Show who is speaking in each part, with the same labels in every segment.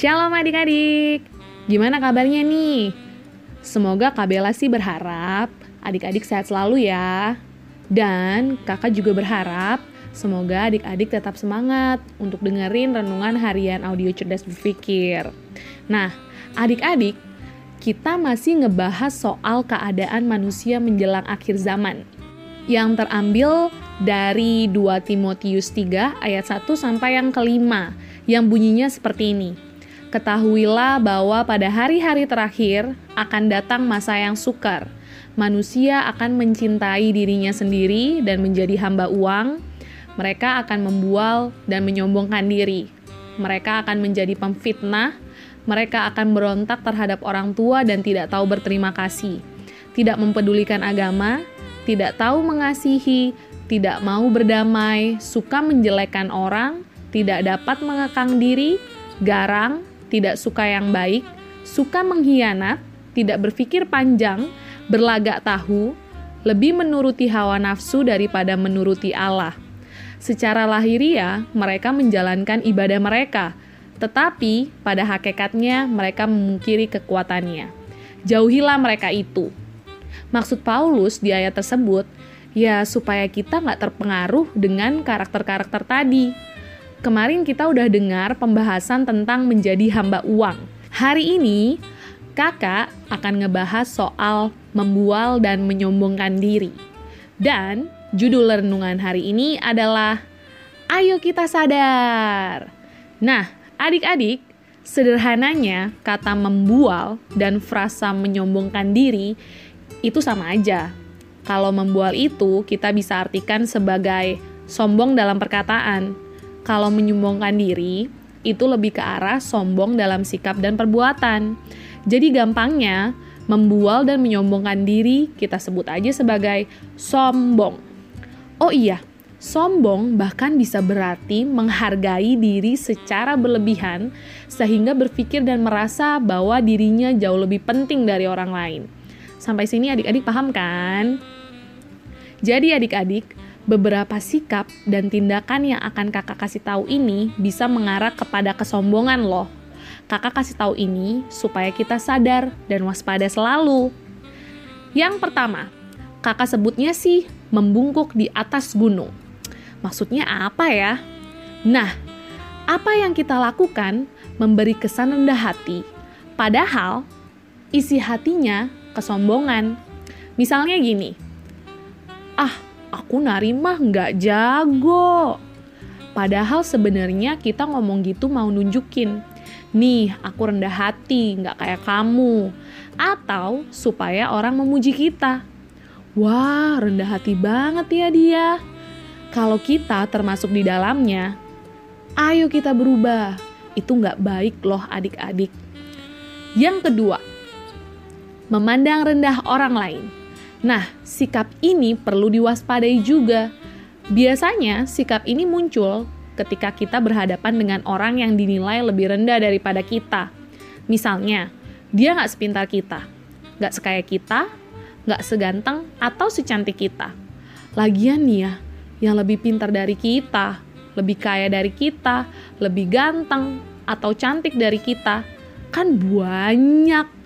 Speaker 1: Shalom adik-adik. Gimana kabarnya nih? Semoga Kak Bella sih berharap adik-adik sehat selalu ya. Dan kakak juga berharap semoga adik-adik tetap semangat untuk dengerin renungan harian audio cerdas berpikir. Nah, adik-adik, kita masih ngebahas soal keadaan manusia menjelang akhir zaman yang terambil dari 2 Timotius 3 ayat 1 sampai yang kelima yang bunyinya seperti ini. Ketahuilah bahwa pada hari-hari terakhir akan datang masa yang sukar. Manusia akan mencintai dirinya sendiri dan menjadi hamba uang. Mereka akan membual dan menyombongkan diri. Mereka akan menjadi pemfitnah. Mereka akan berontak terhadap orang tua dan tidak tahu berterima kasih. Tidak mempedulikan agama, tidak tahu mengasihi, tidak mau berdamai, suka menjelekkan orang, tidak dapat mengekang diri, garang, tidak suka yang baik, suka mengkhianat, tidak berpikir panjang, berlagak tahu, lebih menuruti hawa nafsu daripada menuruti Allah. Secara lahiriah, mereka menjalankan ibadah mereka, tetapi pada hakikatnya mereka memungkiri kekuatannya. Jauhilah mereka itu. Maksud Paulus di ayat tersebut ya supaya kita nggak terpengaruh dengan karakter-karakter tadi. Kemarin kita udah dengar pembahasan tentang menjadi hamba uang. Hari ini kakak akan ngebahas soal membual dan menyombongkan diri. Dan judul renungan hari ini adalah Ayo kita sadar. Nah, adik-adik, sederhananya kata membual dan frasa menyombongkan diri itu sama aja kalau membual itu kita bisa artikan sebagai sombong dalam perkataan. Kalau menyombongkan diri itu lebih ke arah sombong dalam sikap dan perbuatan. Jadi gampangnya membual dan menyombongkan diri kita sebut aja sebagai sombong. Oh iya, sombong bahkan bisa berarti menghargai diri secara berlebihan sehingga berpikir dan merasa bahwa dirinya jauh lebih penting dari orang lain. Sampai sini adik-adik paham kan? Jadi adik-adik, beberapa sikap dan tindakan yang akan kakak kasih tahu ini bisa mengarah kepada kesombongan loh. Kakak kasih tahu ini supaya kita sadar dan waspada selalu. Yang pertama, kakak sebutnya sih membungkuk di atas gunung. Maksudnya apa ya? Nah, apa yang kita lakukan memberi kesan rendah hati, padahal isi hatinya kesombongan. Misalnya gini, ah aku nari mah nggak jago. Padahal sebenarnya kita ngomong gitu mau nunjukin, nih aku rendah hati, nggak kayak kamu. Atau supaya orang memuji kita. Wah, rendah hati banget ya dia. Kalau kita termasuk di dalamnya, ayo kita berubah. Itu nggak baik loh adik-adik. Yang kedua, memandang rendah orang lain. Nah, sikap ini perlu diwaspadai juga. Biasanya, sikap ini muncul ketika kita berhadapan dengan orang yang dinilai lebih rendah daripada kita. Misalnya, dia nggak sepintar kita, nggak sekaya kita, nggak seganteng atau secantik kita. Lagian nih ya, yang lebih pintar dari kita, lebih kaya dari kita, lebih ganteng, atau cantik dari kita, kan banyak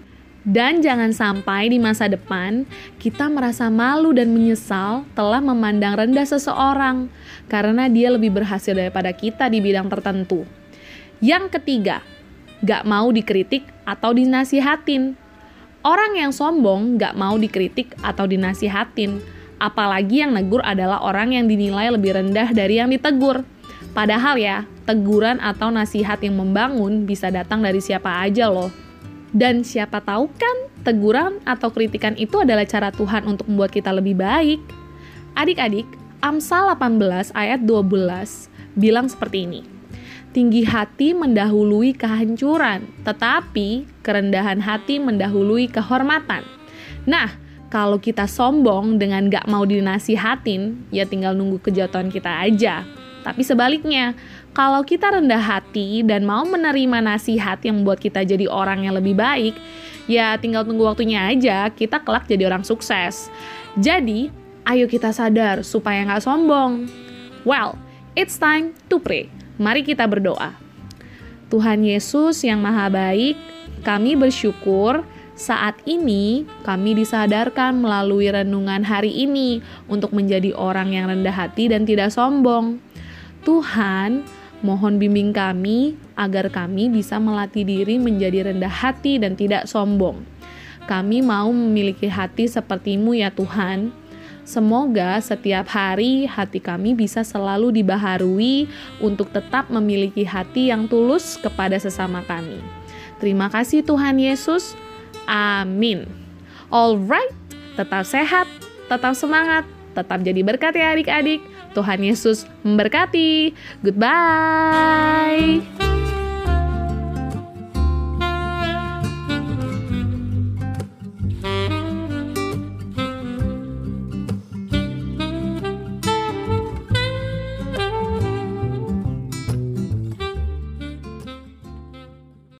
Speaker 1: dan jangan sampai di masa depan kita merasa malu dan menyesal telah memandang rendah seseorang karena dia lebih berhasil daripada kita di bidang tertentu. Yang ketiga, gak mau dikritik atau dinasihatin. Orang yang sombong gak mau dikritik atau dinasihatin, apalagi yang negur adalah orang yang dinilai lebih rendah dari yang ditegur. Padahal ya, teguran atau nasihat yang membangun bisa datang dari siapa aja loh dan siapa tahu kan teguran atau kritikan itu adalah cara Tuhan untuk membuat kita lebih baik. Adik-adik, Amsal 18 ayat 12 bilang seperti ini. Tinggi hati mendahului kehancuran, tetapi kerendahan hati mendahului kehormatan. Nah, kalau kita sombong dengan gak mau dinasihatin, ya tinggal nunggu kejatuhan kita aja. Tapi sebaliknya, kalau kita rendah hati dan mau menerima nasihat yang membuat kita jadi orang yang lebih baik, ya tinggal tunggu waktunya aja, kita kelak jadi orang sukses. Jadi, ayo kita sadar supaya nggak sombong. Well, it's time to pray. Mari kita berdoa. Tuhan Yesus yang Maha Baik, kami bersyukur saat ini kami disadarkan melalui renungan hari ini untuk menjadi orang yang rendah hati dan tidak sombong. Tuhan, mohon bimbing kami agar kami bisa melatih diri menjadi rendah hati dan tidak sombong. Kami mau memiliki hati sepertimu ya Tuhan. Semoga setiap hari hati kami bisa selalu dibaharui untuk tetap memiliki hati yang tulus kepada sesama kami. Terima kasih Tuhan Yesus. Amin. Alright, tetap sehat, tetap semangat, tetap jadi berkat ya adik-adik. Tuhan Yesus memberkati. Goodbye.